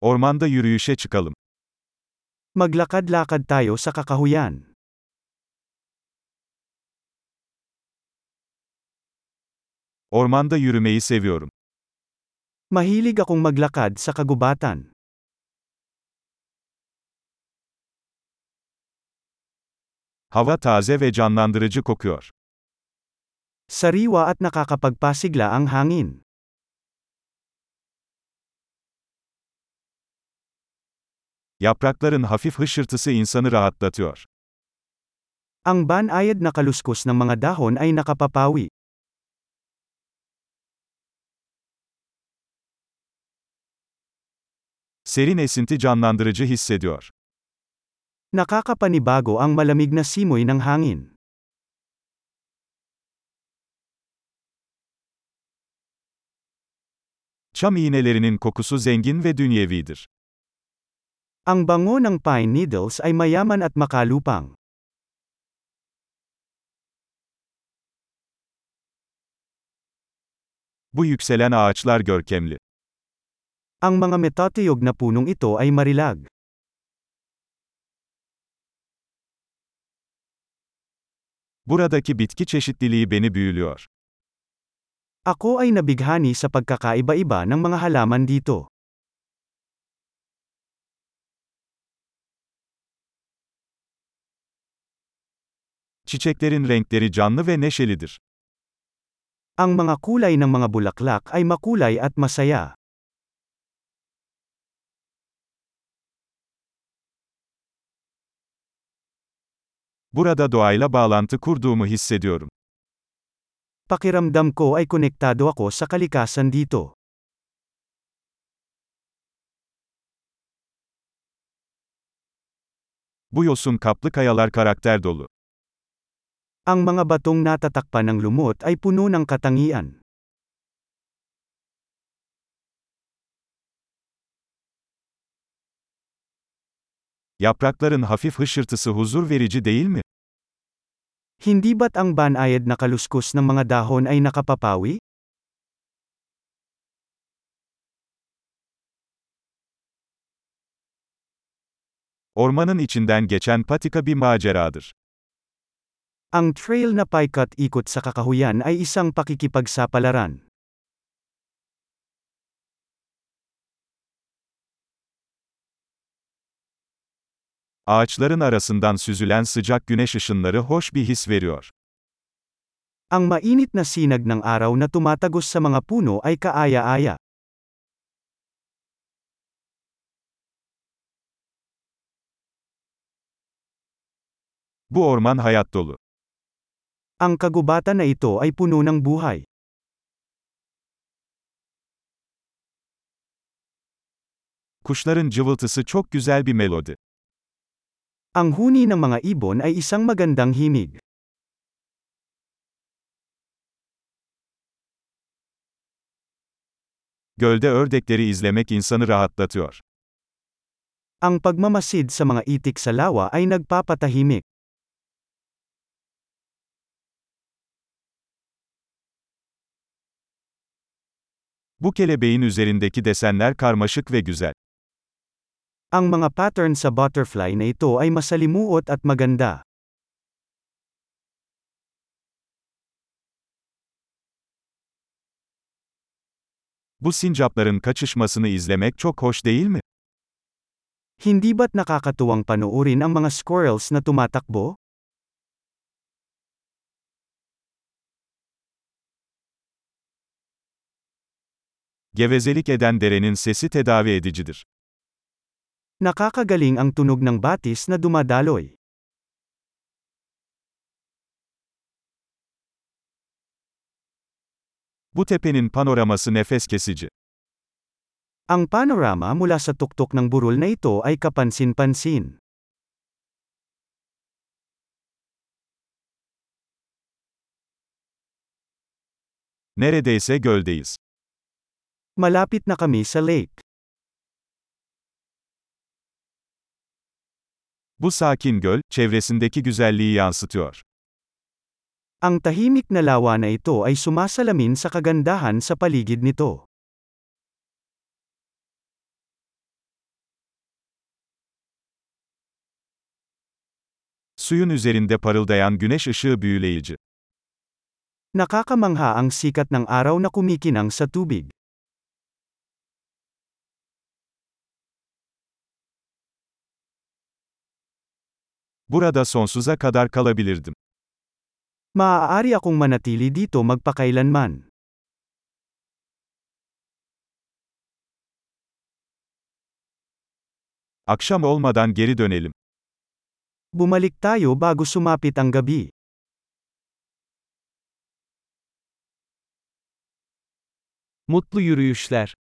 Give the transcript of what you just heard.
Ormanda yürüyüşe çıkalım. Maglakad-lakad tayo sa kakahuyan. Ormanda yürümeyi seviyorum. Mahilig akong maglakad sa kagubatan. Hava taze ve canlandırıcı kokuyor. Sariwa at nakakapagpasigla ang hangin. Yaprakların hafif hışırtısı insanı rahatlatıyor. Ang banayad na kaluskos ng mga dahon ay nakapapawi. Serin esinti canlandırıcı hissediyor. Nakakapanibago ang malamig na simoy ng hangin. Çam iğnelerinin kokusu zengin ve dünyevidir. Ang bango ng pine needles ay mayaman at makalupang. Bu yükselen ağaçlar görkemli. Ang mga metatiyog na punong ito ay marilag. Buradaki bitki çeşitliliği beni büyülüyor. Ako ay nabighani sa pagkakaiba-iba ng mga halaman dito. Çiçeklerin renkleri canlı ve neşelidir. Ang mga kulay ng mga bulaklak ay makulay at masaya. Burada doğayla bağlantı kurduğumu hissediyorum. Pakiramdam ko ay konektado ako sa kalikasan dito. Bu yosun kaplı kayalar karakter dolu. Ang mga batong natatakpan ng lumot ay puno ng katangian. Yaprakların hafif hışırtısı huzur verici değil mi? Hindi ba't ang banayad na kaluskos ng mga dahon ay nakapapawi? Ormanın içinden geçen patika bir maceradır. Ang trail na paikat-ikot sa kakahuyan ay isang pakikipagsapalaran. Ağaçların arasından süzülen sıcak güneş ışınları hoş bir his veriyor. Ang mainit na sinag ng araw na tumatagos sa mga puno ay kaaya-aya. Bu orman hayat dolu. Ang kagubatan na ito ay puno ng buhay. Kuşların cıvıltısı çok güzel bir melodi. Ang huni ng mga ibon ay isang magandang himig. Gölde ördekleri izlemek insanı rahatlatıyor. Ang pagmamasid sa mga itik sa lawa ay nagpapatahimik. Bu kelebeğin üzerindeki desenler karmaşık ve güzel. Ang mga pattern sa butterfly na ito ay masalimuot at maganda. Bu sincapların kaçışmasını izlemek çok hoş değil mi? Hindi ba't nakakatuwang panoorin ang mga squirrels na tumatakbo? Gevezelik eden derenin sesi tedavi edicidir. Nakakagaling ang tunog ng batis na dumadaloy. Bu tepenin panoraması nefes kesici. Ang panorama mula sa tuktok ng burol na ito ay kapansin-pansin. Neredeyse göldeyiz. Malapit na kami sa lake. Bu sakin göl, çevresindeki güzelliği yansıtıyor. Ang tahimik na lawa na ito ay sumasalamin sa kagandahan sa paligid nito. Suyun üzerinde parıldayan güneş ışığı büyüleyici. Nakakamangha ang sikat ng araw na kumikinang sa tubig. Burada sonsuza kadar kalabilirdim. Maaari akong manatili dito magpakailanman. Akşam olmadan geri dönelim. Bumalik tayo bago sumapit ang gabi. Mutlu yürüyüşler.